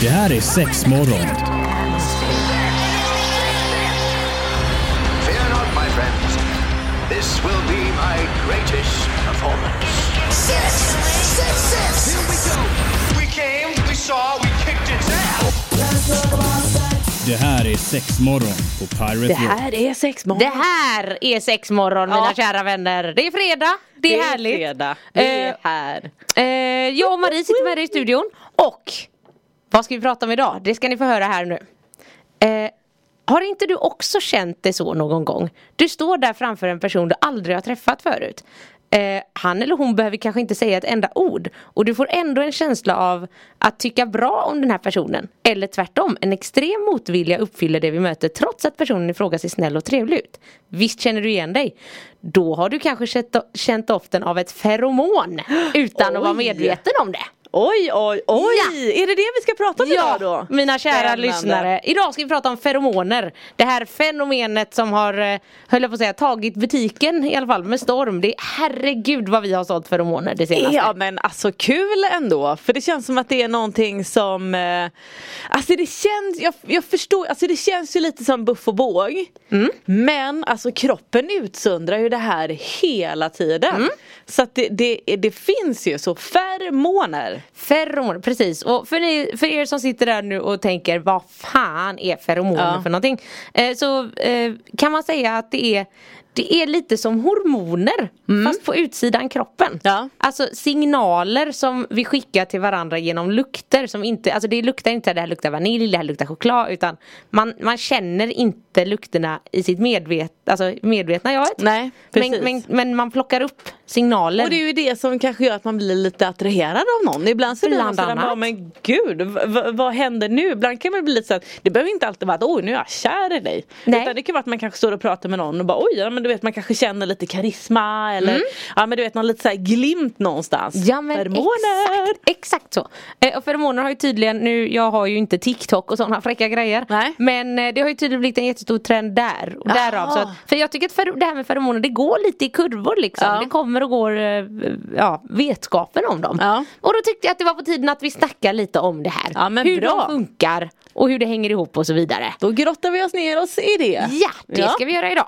Det här är sex morgon. Fear not, my friends. This will be my greatest performance. Six, six, six. Here we go. We came, we saw, we kicked its ass. Det här är sex morgon på Pirate Det här är sexmorgon. Det här är sexmorgon mina Ja. kära vänner. Det är fredag, det är, härligt. fredag. Vi är Eh, här. Eh, jag och Marie sitter med dig i studion och vad ska vi prata om idag? Det ska ni få höra här nu. Eh, har inte du också känt det så någon gång? Du står där framför en person du aldrig har träffat förut. Eh, han eller hon behöver kanske inte säga ett enda ord och du får ändå en känsla av att tycka bra om den här personen. Eller tvärtom, en extrem motvilja uppfyller det vi möter trots att personen i fråga ser snäll och trevlig ut. Visst känner du igen dig? Då har du kanske känt, doften av ett feromon utan att vara Oj. medveten om det. Oj, oj, oj! Ja. Är det det vi ska prata om idag då? mina kära Spännande. lyssnare. Idag ska vi prata om feromoner. Det här fenomenet som har, eh, höll jag på att säga, tagit butiken i alla fall med storm. Det är herregud vad vi har sålt feromoner det senaste. Ja men alltså kul ändå för det känns som att det är någonting som eh, Alltså det känns, jag, jag förstår, alltså det känns ju lite som buff och båg Mm. Men alltså kroppen utsöndrar ju det här hela tiden Mm. Så att det, det, det finns ju så feromoner Feromoner, precis. Och för, ni, för er som sitter där nu och tänker vad fan är feromoner Ja. för någonting? Eh, så eh, kan man säga att det är det är lite som hormoner fast på utsidan kroppen. Mm. Ja. Alltså signaler som vi skickar till varandra genom lukter som inte, alltså det luktar inte det här luktar vanilj, det här luktar choklad utan man, man känner inte lukterna i sitt medvet, alltså medvetna jaget. Nej, men, precis. men, men man plockar upp signaler. Och det är ju det som kanske gör att man blir lite attraherad av någon. Ibland så blir man sådär, bara, men gud, vad händer nu? Ibland kan man bli lite såhär, det behöver inte alltid vara att oj nu är jag kär i dig. Nej. Utan det kan vara att man kanske står och pratar med någon och bara oj, ja, men du vet man kanske känner lite karisma eller ja men du vet någon lite såhär glimt någonstans. Mm. Ja men Feromoner! exakt, exakt så. Eh, och feromoner har ju tydligen, nu jag har ju inte TikTok och sådana fräcka grejer. Nej. Men eh, det har ju tydligen blivit en jättestor trend där. Och därav, så att, för jag tycker att fer- det här med feromoner det går lite i kurvor liksom. Ja. Det kommer och går eh, ja, vetskapen om dem. Ja. Och då tyckte jag att det var på tiden att vi snackar lite om det här. Ja, hur bra. de funkar och hur det hänger ihop och så vidare. Då grottar vi oss ner oss i det. Ja, det ska vi göra idag.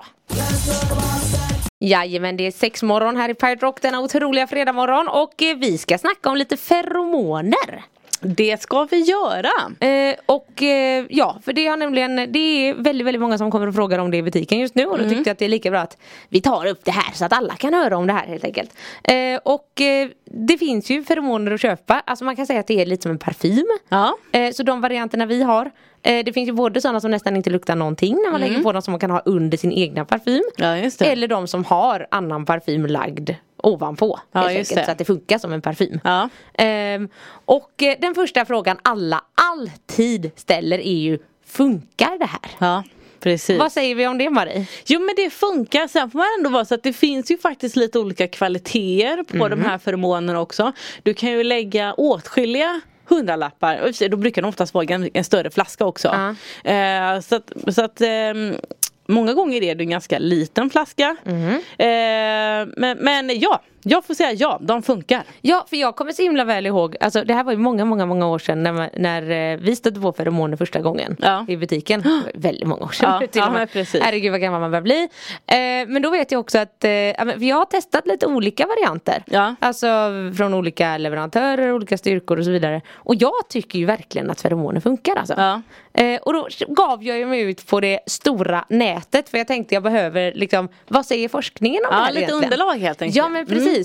Jajamän, det är sex morgon här i Pirate Rock denna otroliga fredagmorgon och eh, vi ska snacka om lite feromoner. Det ska vi göra. Eh, och eh, ja, för det har nämligen, det är väldigt, väldigt många som kommer och frågar om det i butiken just nu och då Mm. tyckte jag att det är lika bra att vi tar upp det här så att alla kan höra om det här helt enkelt. Eh, och eh, det finns ju feromoner att köpa, alltså man kan säga att det är lite som en parfym. Ja. Eh, så de varianterna vi har eh, Det finns ju både sådana som nästan inte luktar någonting när man lägger på dem som man kan ha under sin egna parfym. Mm. Ja. Eller de som har annan parfym lagd ovanpå. Ja, helt enkelt, det. Så att det funkar som en parfym. Ja. Ehm, och eh, den första frågan alla alltid ställer är ju Funkar det här? Ja, precis. Vad säger vi om det Marie? Jo men det funkar, sen får man ändå vara så att det finns ju faktiskt lite olika kvaliteter på Mhm. de här feromonerna också. Du kan ju lägga åtskilliga hundralappar, då brukar det oftast vara en, en större flaska också. Ja. Eh, så att, så att ehm, Många gånger är det en ganska liten flaska. Mhm. Eh, men, men ja, jag får säga ja, de funkar. Ja, för jag kommer så himla väl ihåg, alltså det här var ju många, många, många år sedan när, man, när eh, vi stötte på feromoner första gången Ja. i butiken. Väldigt många år sedan. Ja, till ja, men precis. Herregud vad gammal man börjar bli. Eh, men då vet jag också att, eh, jag har testat lite olika varianter. Ja. Alltså från olika leverantörer, olika styrkor och så vidare. Och jag tycker ju verkligen att feromoner funkar alltså. Ja. Eh, och då gav jag ju mig ut på det stora nätet för jag tänkte jag behöver liksom, vad säger forskningen om Ja, det här lite egentligen? underlag helt enkelt. Ja men precis.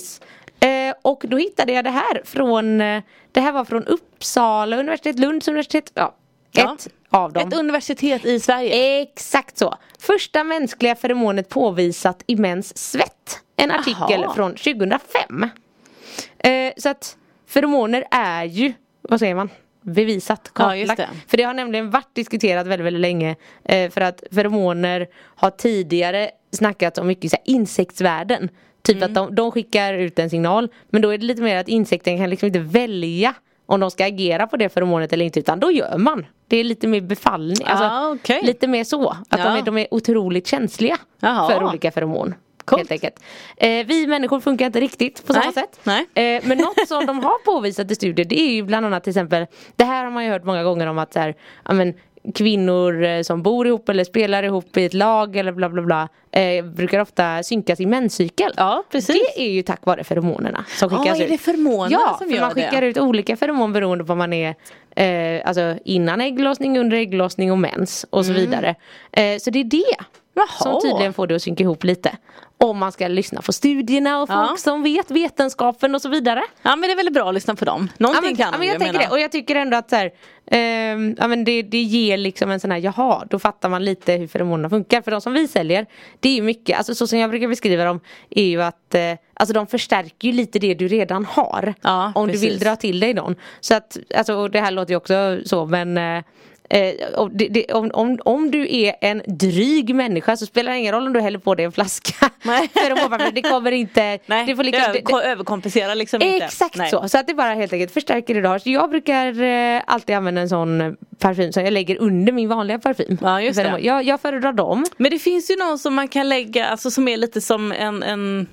Eh, och då hittade jag det här från, eh, det här var från Uppsala universitet, Lunds universitet, ja, Ja. ett av dem. Ett universitet i Sverige. Exakt så. Första mänskliga feromonet påvisat i mäns svett. En artikel Jaha. från 2005. Eh, så att feromoner är ju, vad säger man? Bevisat, Ja, kartlagt. det. För det har nämligen varit diskuterat väldigt, väldigt länge. Eh, för att feromoner har tidigare snackats om mycket så här, insektsvärden. Typ Mm. att de, de skickar ut en signal. Men då är det lite mer att insekten kan liksom inte välja om de ska agera på det feromonet eller inte. Utan då gör man. Det är lite mer befallning. Alltså, Ah, okej. Lite mer så. Att Ja. de, är, de är otroligt känsliga Jaha. för olika feromon. Coolt. Helt enkelt. Eh, vi människor funkar inte riktigt på samma sätt. Eh, men något som de har påvisat i studier det är ju bland annat till exempel Det här har man ju hört många gånger om att så här, ja, men, kvinnor eh, som bor ihop eller spelar ihop i ett lag eller bla bla bla eh, brukar ofta synka sin menscykel. Ja, precis. Det är ju tack vare feromonerna som Ja, skickas är ut. det feromonerna ja, som gör man skickar det? ut olika feromon beroende på om man är eh, alltså innan ägglossning, under ägglossning och mens och så vidare. Eh, så det är det Jaha. som tydligen får det att synka ihop lite. Om man ska lyssna på studierna och folk Ja. som vet vetenskapen och så vidare. Ja men det är väldigt bra att lyssna på dem. Ja Någonting men, kan ja, men ju, jag tänker menar. det och jag tycker ändå att så här, ehm, ja, men det, det ger liksom en sån här jaha då fattar man lite hur feromonerna funkar för de som vi säljer det är ju mycket, alltså så som jag brukar beskriva dem är ju att eh, alltså de förstärker ju lite det du redan har Ja, om du vill precis. dra till dig någon så att alltså det här låter ju också så men eh, Eh, och det, det, om, om, om du är en dryg människa så spelar det ingen roll om du häller på dig en flaska Nej. feromonpapper. Det kommer inte Nej, det får liksom, det, över, överkompenserar liksom inte. Exakt Nej. så, så att det bara helt enkelt förstärker det du har. Så jag brukar eh, alltid använda en sån parfym som jag lägger under min vanliga parfym. Ja, just det. Jag, jag föredrar dem. Men det finns ju någon som man kan lägga, alltså som är lite som en, en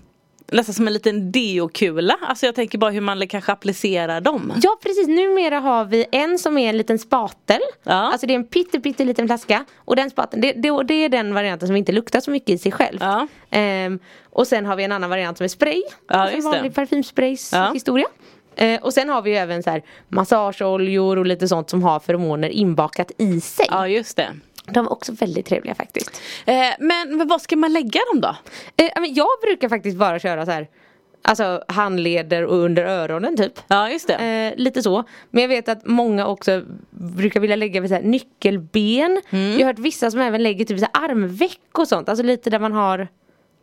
nästan som en liten deokula. Alltså jag tänker bara hur man kanske applicerar dem. Ja precis, numera har vi en som är en liten spatel. Ja. Alltså det är en pytte, pytte liten flaska. Och den spateln, det, det, det är den varianten som inte luktar så mycket i sig själv. Ja. Ehm, och sen har vi en annan variant som är spray. Ja, Alltså en vanlig parfymsprays Ja. historia. Eh, och sen har vi ju även så här massageoljor och lite sånt som har feromoner inbakat i sig. Ja just det. De är också väldigt trevliga faktiskt. Eh, men, men vad ska man lägga dem då? Eh, jag brukar faktiskt bara köra så här Alltså handleder och under öronen typ. Ja just det. Eh, lite så. Men jag vet att många också brukar vilja lägga vid så här nyckelben. Mm. Jag har hört vissa som även lägger typ så här armveck och sånt. Alltså lite där man har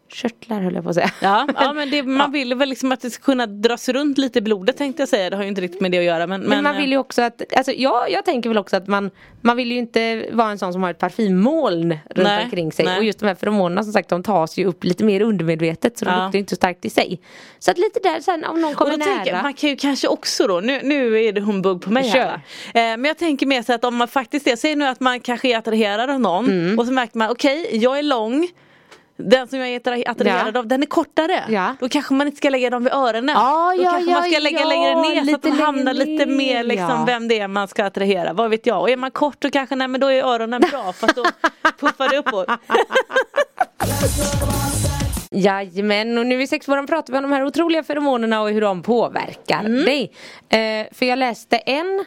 körtlar höll jag på att säga. Ja, ja men det, man vill väl liksom att det ska kunna dras runt lite i blodet tänkte jag säga. Det har ju inte riktigt med det att göra. Men, Men, man eh, vill ju också att, alltså jag, jag tänker väl också att man Man vill ju inte vara en sån som har ett parfymmoln runt Nej, omkring sig nej. Och just de här feromonerna som sagt de tas ju upp lite mer undermedvetet Så de Ja. luktar ju inte så starkt i sig Så att lite där sen om någon kommer då tänker, nära man kan ju kanske också då, nu, nu är det humbug på mig Kör. här. Eh, men jag tänker mer så att om man faktiskt är, säg nu att man kanske är attraherad av någon Mm. och så märker man okej, jag är lång den som jag är attra- attraherad Ja. av, den är kortare. Ja. Då kanske man inte ska lägga dem vid öronen. Ja, Då ja, kanske man ska lägga längre ner så att de hamnar längre lite mer ner, liksom vem det är man ska attrahera. Vad vet jag. Och är man kort då kanske, nej men då är öronen bra för att då puffar det uppåt. Jajamän, och nu i sexmorgon pratar vi om de här otroliga feromonerna och hur de påverkar Mm. dig. Eh, för jag läste en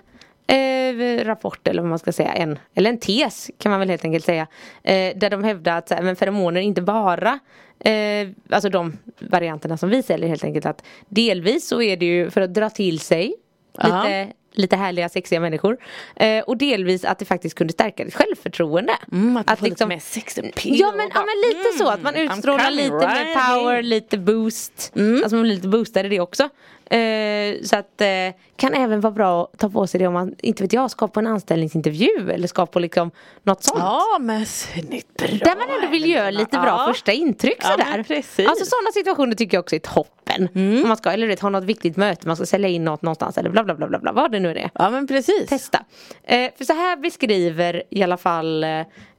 eh, rapport eller vad man ska säga, en, eller en tes kan man väl helt enkelt säga. Eh, där de hävdar att så här, men feromoner inte bara Eh, alltså de varianterna som vi säljer helt enkelt att delvis så är det ju för att dra till sig lite, lite härliga sexiga människor. Eh, och delvis att det faktiskt kunde stärka ditt självförtroende. Mm, att, att liksom- lite mer sex Ja men, ja men lite så att man mm, utstrålar lite right mer power, lite boost. Alltså man blir lite boostad i det också. Eh, så att eh, kan även vara bra att ta på sig det om man, inte vet jag, ska på en anställningsintervju eller ska på liksom något sånt. Ja men snyggt bra. Där man ändå vill göra lite bra Ja. första intryck Ja, sådär. Mm. Alltså sådana situationer tycker jag också är toppen. Om man ska, eller vet, ha något viktigt möte, man ska sälja in något någonstans eller bla bla bla bla, bla vad det nu är. Ja men precis. Testa. Eh, för så här beskriver i alla fall eh,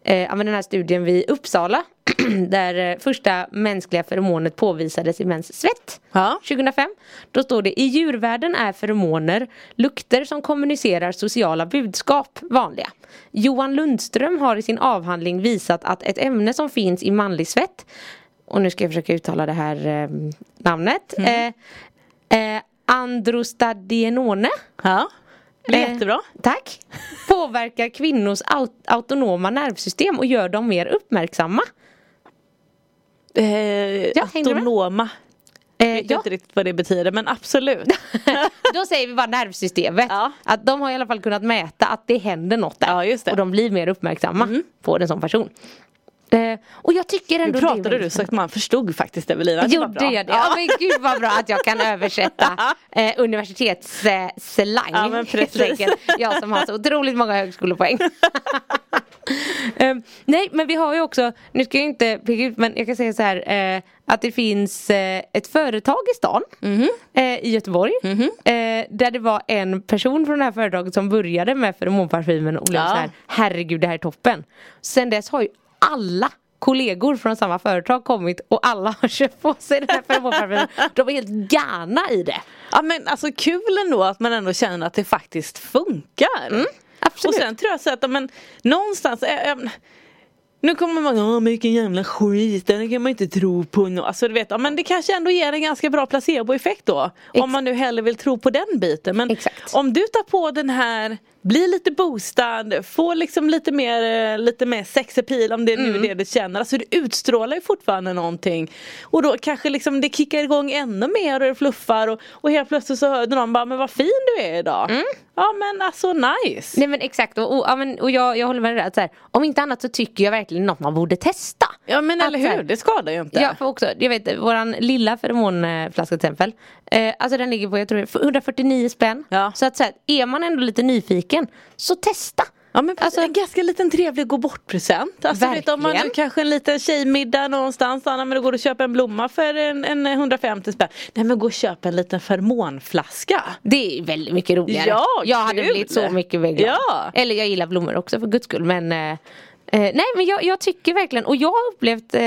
eh, den här studien vid Uppsala där eh, första mänskliga feromonet påvisades i mäns svett Ja. 2005. Då står det i djurvärlden är feromoner lukter som kommunicerar sociala budskap vanliga. Johan Lundström har i sin avhandling visat att ett ämne som finns i manlig svett och nu ska jag försöka uttala det här eh, namnet Mm. eh, eh, Androstadienone Ja. Det är Eh, jättebra. Tack. Påverkar kvinnors aut- autonoma nervsystem och gör dem mer uppmärksamma. Eh, Ja, autonoma. Eh, Jag vet ja. inte riktigt vad det betyder men absolut. Då säger vi bara nervsystemet. Ja. Att de har i alla fall kunnat mäta att det händer något där. Ja. Mm. Och de blir mer uppmärksamma på en sån person. Eh, och jag tycker Nu ändå är pratade du så att man förstod faktiskt Evelina. Gjorde bra. jag det? Ja men gud vad bra att jag kan översätta eh, universitetsslang. Ja, men precis. Jag som har så otroligt många högskolepoäng. Ehm, nej men vi har ju också, nu ska jag inte peka ut men jag kan säga så här eh, att det finns eh, ett företag i stan Mhm. eh, i Göteborg eh, där det var en person från det här företaget som började med feromonparfymen och blev Ja. så här herregud det här är toppen. Sen dess har ju alla kollegor från samma företag kommit och alla har köpt på sig den här feromonparfymen. De var helt galna i det. Ja men alltså kul ändå att man ändå känner att det faktiskt funkar. Mm, absolut. Och sen tror jag så att men, någonstans äh, äh, nu kommer man, ja men vilken jävla skit, den kan man inte tro på. No. Alltså du vet, men det kanske ändå ger en ganska bra placeboeffekt då. Ex- om man nu hellre vill tro på den biten. Men Exakt. om du tar på den här, blir lite boostad, får liksom lite mer, eh, lite mer sexappeal om det är nu Mm. det du känner. Alltså du utstrålar ju fortfarande någonting. Och då kanske liksom det kickar igång ännu mer och det fluffar och, och helt plötsligt så hör du någon bara, men vad fin du är idag. Mm. Ja men alltså nice. Nej men exakt och, och, ja, men, och jag, jag håller med dig där. att Så här, om inte annat så tycker jag verkligen något man borde testa. Ja men Att eller hur, det skadar ju inte. Ja för också, jag vet våran lilla feromonflaska till exempel eh, Alltså den ligger på jag tror det är 149 spänn Ja. Så att så här, är man ändå lite nyfiken Så testa Ja men Alltså- en ganska liten trevlig gå bort present. Alltså vet, om man nu Verkligen. kanske en liten tjejmiddag någonstans. Ja, men då går du och köper en blomma för en, en 150 spänn. Nej men gå och köp en liten fermonflaska. Det är väldigt mycket roligare Ja, Jag hade kul. blivit så mycket mer Ja. Eller jag gillar blommor också för guds skull men eh, Eh, nej men jag, jag tycker verkligen och jag har upplevt eh,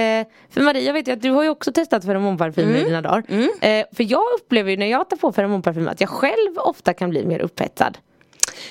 För Maria jag vet ju att du har ju också testat feromonparfym Mm. i dina dagar eh, För jag upplever ju när jag tar på feromonparfym att jag själv ofta kan bli mer upphetsad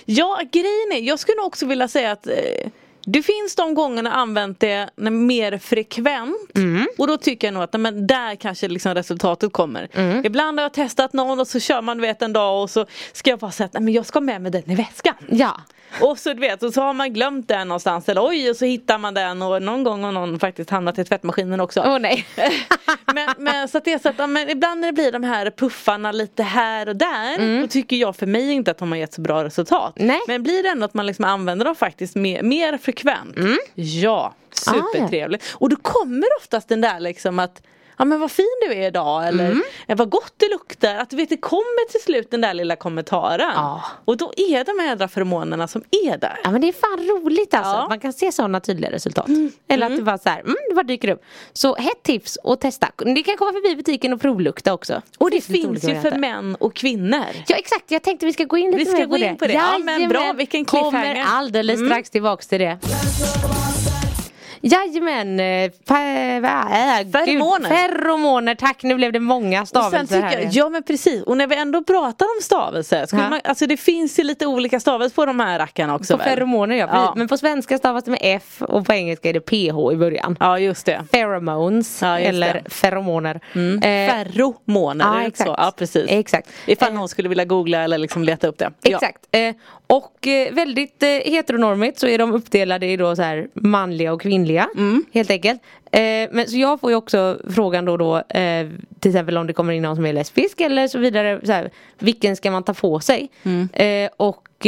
Ja grejen är, jag skulle nog också vilja säga att eh, det finns de gångerna använt det mer frekvent Mm. och då tycker jag nog att men där kanske liksom resultatet kommer. Mm. Ibland har jag testat någon och så kör man vet en dag och så ska jag bara säga att men jag ska med mig den i väskan. Ja Och så du vet, och så har man glömt den någonstans eller oj och så hittar man den och någon gång har någon faktiskt hamnat i tvättmaskinen också. Åh nej men, men så att det är så att men ibland när det blir de här puffarna lite här och där då tycker jag för mig inte att de har gett så bra resultat. Nej. Men blir det ändå att man liksom använder dem faktiskt mer, mer frekvent. Ja, supertrevligt. Och då kommer oftast den där liksom att Ja men vad fin du är idag eller "Eh, vad gott det luktar. Att du vet det kommer till slut den där lilla kommentaren. Ja. Och då är de här jädra feromonerna som är där. Ja men det är fan roligt alltså, Ja. man kan se sådana tydliga resultat. Eller att det bara så här, mm, det bara dyker upp. Så hett tips och testa. Ni kan komma förbi butiken och provlukta också. Och det finns lite finns ju för män och kvinnor. Ja exakt, jag tänkte vi ska gå in lite Vi ska mer gå på in det. på det. Ja, men bra, vilken Kommer cliffhanger. alldeles Mm. strax tillbaks till det. Jajamän, eh, gud, Feromoner. Feromoner, tack nu blev det många stavelser här. jag, ja men precis, och när vi ändå pratar om stavelser, Ja. man, alltså det finns ju lite olika stavelser på de här rackarna också på väl? feromoner ja, Ja. men på svenska stavas det med F och på engelska är det PH i början. Ja just det. Pheromones Ja, just eller det. Mm. feromoner. Eh, Ferromoner, ja, exakt. så? Ja precis. Exakt. Ifall Eh, någon skulle vilja googla eller liksom leta upp det. Exakt. Eh, och eh, väldigt eh, heteronormigt så är de uppdelade i då så här manliga och kvinnliga. Mm. Helt enkelt. Eh, men så jag får ju också frågan då då eh, till exempel om det kommer in någon som är lesbisk eller så vidare. Så här, vilken ska man ta på sig? Mm. Och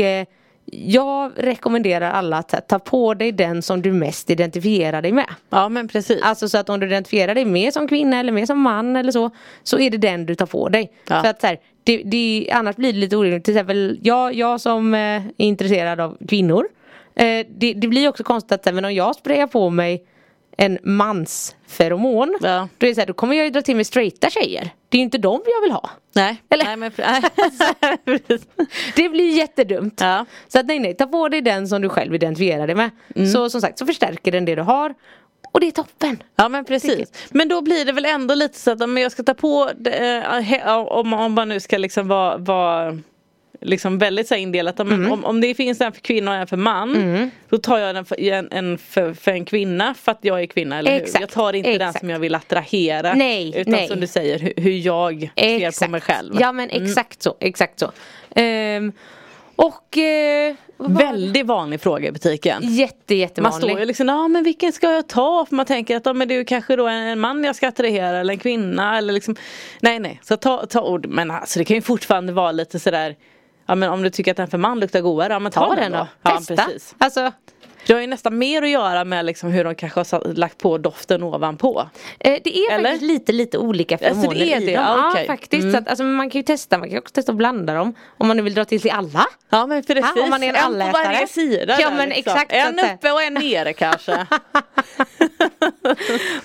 jag rekommenderar alla att ta på dig den som du mest identifierar dig med. ja men precis. Alltså så att om du identifierar dig mer som kvinna eller mer som man eller så Så är det den du tar på dig Ja. För att så här, det, det, annars blir det lite orimligt Till exempel jag, jag som eh, är intresserad av kvinnor eh, det, det blir också konstigt att men om jag sprayar på mig en mansferomon Ja. då, är det så här, då kommer jag ju dra till mig straighta tjejer Det är ju inte dem jag vill ha nej. Eller- nej men, nej. Det blir jättedumt Ja. Så att nej nej, ta på dig den som du själv identifierar dig med Mm. Så som sagt så förstärker den det du har Och det är toppen Ja men precis. Men då blir det väl ändå lite så att om jag ska ta på det, eh, om, om man nu ska liksom vara, vara liksom väldigt så indelat. Om, Mm. om, om det finns en för kvinna och en för man. Då tar jag den för en, en för, för en kvinna för att jag är kvinna. Eller hur? Exakt, Jag tar inte den exakt. som jag vill attrahera. Nej, utan nej. som du säger hur, hur jag ser på mig själv. Ja men exakt så, exakt så. Ehm, och eh, Väldigt vanlig fråga i butiken. jätte Man jättevanlig. står ju liksom, ja men vilken ska jag ta? För man tänker att ja, men det är kanske då en man jag ska attrahera eller en kvinna eller liksom Nej nej, så ta, ta ord. Men alltså det kan ju fortfarande vara lite sådär Ja men om du tycker att en för man luktar godare, ja men ta, Ta den då, Ja, testa. precis. Alltså, Det har ju nästan mer att göra med liksom hur de kanske har satt- lagt på doften ovanpå. eh, det är Eller? faktiskt lite lite olika Alltså, det är i det? dem. Ja, Ja okej. faktiskt. Mm. Så att, alltså, man kan ju testa, man kan också testa att blanda dem. Om man nu vill dra till sig alla. Ja men precis. Ja, om man är en på allätare. varje sida. Ja, men liksom. exakt, En att- uppe och en nere kanske.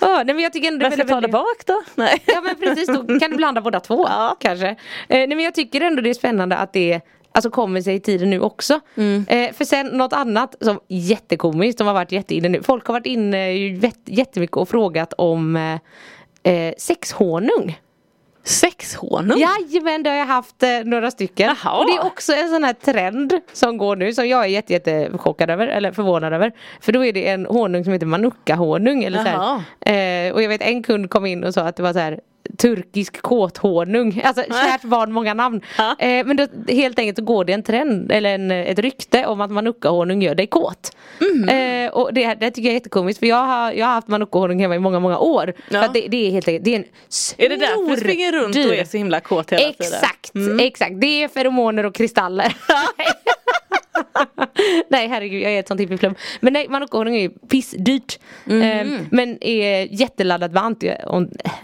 Oh, nej, men jag tycker ändå ska väldigt- ta det bak då? Nej. Ja men precis, då kan du blanda båda två Ja. kanske. Eh, nej men jag tycker ändå det är spännande att det Alltså kommer sig i tiden nu också. Mm. Eh, för sen något annat som jättekomiskt som har varit jätteinne nu. Folk har varit inne jättemycket och frågat om eh, eh, sexhonung. Sexhonung? Jajamän, det har jag haft eh, några stycken. Jaha. Och det är också en sån här trend som går nu som jag är jätte, jätte chockad över, eller förvånad över. För då är det en honung som heter manuka-honung. Eller så här. Eh, och jag vet en kund kom in och sa att det var så här turkisk kåthonung. Alltså kärt barn många namn. Ja. Eh, men då, helt enkelt så går det en trend, eller en, ett rykte om att manuka-honung gör dig kåt. Mhm. Eh, och det, det tycker jag är jättekomiskt för jag har, jag har haft manuka-honung hemma i många, många år. Ja. För det, det är helt enkelt, det är en Är det därför du springer runt och snordyr- är så himla kåt hela tiden? Exakt, exakt. Det är feromoner och kristaller. nej herregud, jag är ett sånt hippieflum. Men nej, manuka-honung är ju pissdyrt. Eh, men är jätteladdat med anti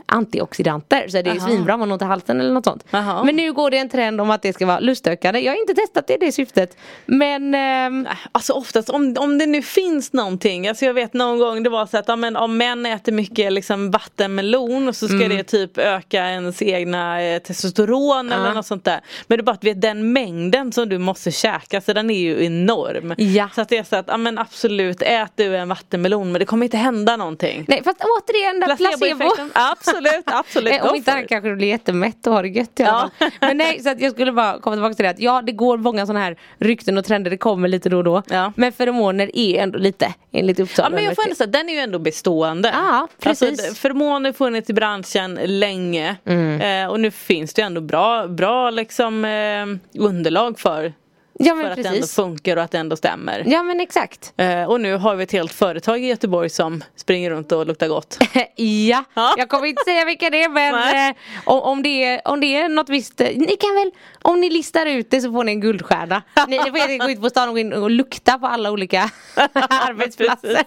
antioxidanter. Så det är Jaha. svinbra om man har ont i halsen eller något sånt. Jaha. Men nu går det en trend om att det ska vara lustökande. Jag har inte testat det i det syftet. Men ehm, Alltså oftast om, om det nu finns någonting, alltså jag vet någon gång det var så att men, om män äter mycket liksom, vattenmelon och så ska Mm. det typ öka ens egna eh, testosteron eller något sånt där. Men det är bara att vet, den mängden som du måste käka så den är ju enorm. Ja. Så att det är så att ja, men absolut ät du en vattenmelon men det kommer inte hända någonting. nej fast återigen där placebo. Placeboeffekten. Absolut, absolut. Om inte han it. kanske blir jättemätt och har det gött i alla Ja. Men nej, så att jag skulle bara komma tillbaka till det att ja det går många sådana här rykten och trender, det kommer lite då och då. Ja. Men feromoner är ändå lite enligt Uppsala Ja men jag får ändå säga den är ju ändå bestående. Ja, precis. Alltså, förmåner har funnits i branschen länge. Mm. Eh, och nu finns det ju ändå bra, bra liksom, eh, underlag för, Ja för men att det ändå precis. funkar och att det ändå stämmer. Ja men exakt. Eh, och nu har vi ett helt företag i Göteborg som springer runt och luktar gott. ja, Ja. jag kommer inte säga vilka det är men eh, om, om, det är, om det är något visst, eh, ni kan väl, om ni listar ut det så får ni en guldstjärna. Ni, ni får gå ut på stan och, in och lukta på alla olika arbetsplatser.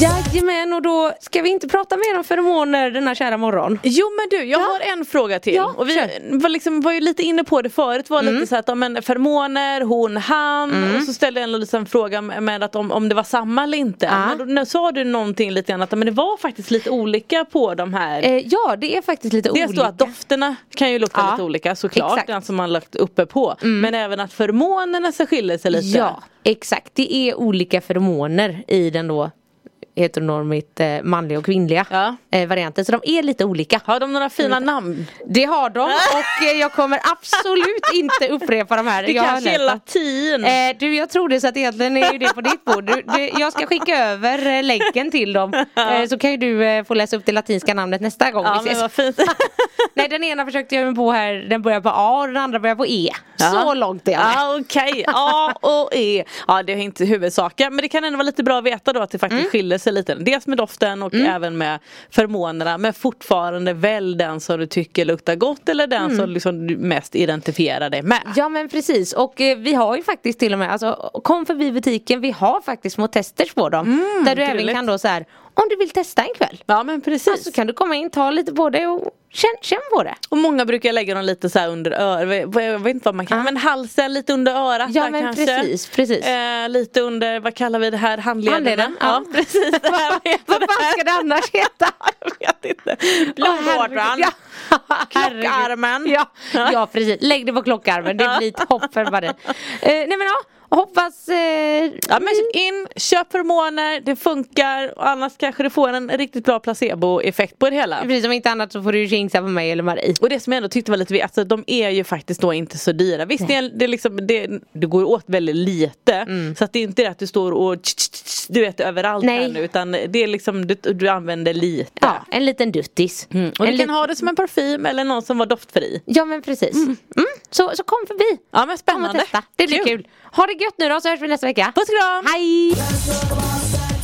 Jajamän och då ska vi inte prata mer om feromoner denna kära morgon. Jo men du, jag har en fråga till. Ja, och vi var, liksom, var ju lite inne på det förut. Var lite så att, ja, men, feromoner, hon, han. Och så ställde jag en liten fråga med att om, om det var samma eller inte. Ja. Men då, nu sa du någonting lite grann att men det var faktiskt lite olika på de här. Eh, ja det är faktiskt lite Dels olika. då att dofterna kan ju lukta Ja, lite olika såklart, exakt. den som man lagt uppe på. Men även att feromonerna så skiljer sig lite. Ja, exakt. Det är olika feromoner i den då heteronormigt eh, manliga och kvinnliga Ja. eh, varianten. Så de är lite olika. Har de några fina namn? Det har de och eh, jag kommer absolut inte upprepa de här. Det jag kanske är latin. Eh, du jag tror det så att egentligen är ju det på ditt bord. Du, det, jag ska skicka över eh, länken till dem. Eh, så kan ju du eh, få läsa upp det latinska namnet nästa gång ja vi men ses. vad fint. Nej den ena försökte jag mig på här, den börjar på A och den andra börjar på E. Ja. Så långt är jag. Ja okej, A och E. Ja det är inte huvudsaken men det kan ändå vara lite bra att veta då att det faktiskt skiljer sig lite. Dels med doften och även med förmånerna men fortfarande välj den som du tycker luktar gott eller den som liksom du mest identifierar dig med. Ja men precis och eh, vi har ju faktiskt till och med, alltså kom förbi butiken, vi har faktiskt små testers på dem. där du även trevligt. kan då så här, om du vill testa en kväll. Ja men precis. Så kan du komma in, ta lite på det och känn, känn på det. Och många brukar lägga dem lite så under örat, jag vet inte vad man kan, Ja. men halsen lite under örat Ja, men kanske. precis, precis. Eh, lite under, vad kallar vi det här, handlederna? Handleden, Ja, ja. precis. Det här, vad fan ska det annars heta? Jag vet inte. Ja. Herregud. Klockarmen. Ja, ja precis, lägg det på klockarmen, det blir toppen. Eh, nej men ja, hoppas eh, Ja men in, köp hormoner, det funkar och annars kanske du får en riktigt bra placeboeffekt på det hela. Precis som inte annat så får du ju jinxa på mig eller Marie. Och det som jag ändå tyckte var lite alltså de är ju faktiskt då inte så dyra. Visst det, det, liksom, det, det går åt väldigt lite. Så att det är inte det att du står och du vet överallt Nej. här nu utan det är liksom du, du använder lite. Ja, en liten duttis. Mm. Och en du kan ha det som en parfym eller någon som var doftfri. Ja men precis. Mm. Så, så kom förbi. Ja men Kom och spännande. testa. Det blir kul. Ha det gött nu då så hörs vi nästa vecka. Puss och kram! Hej!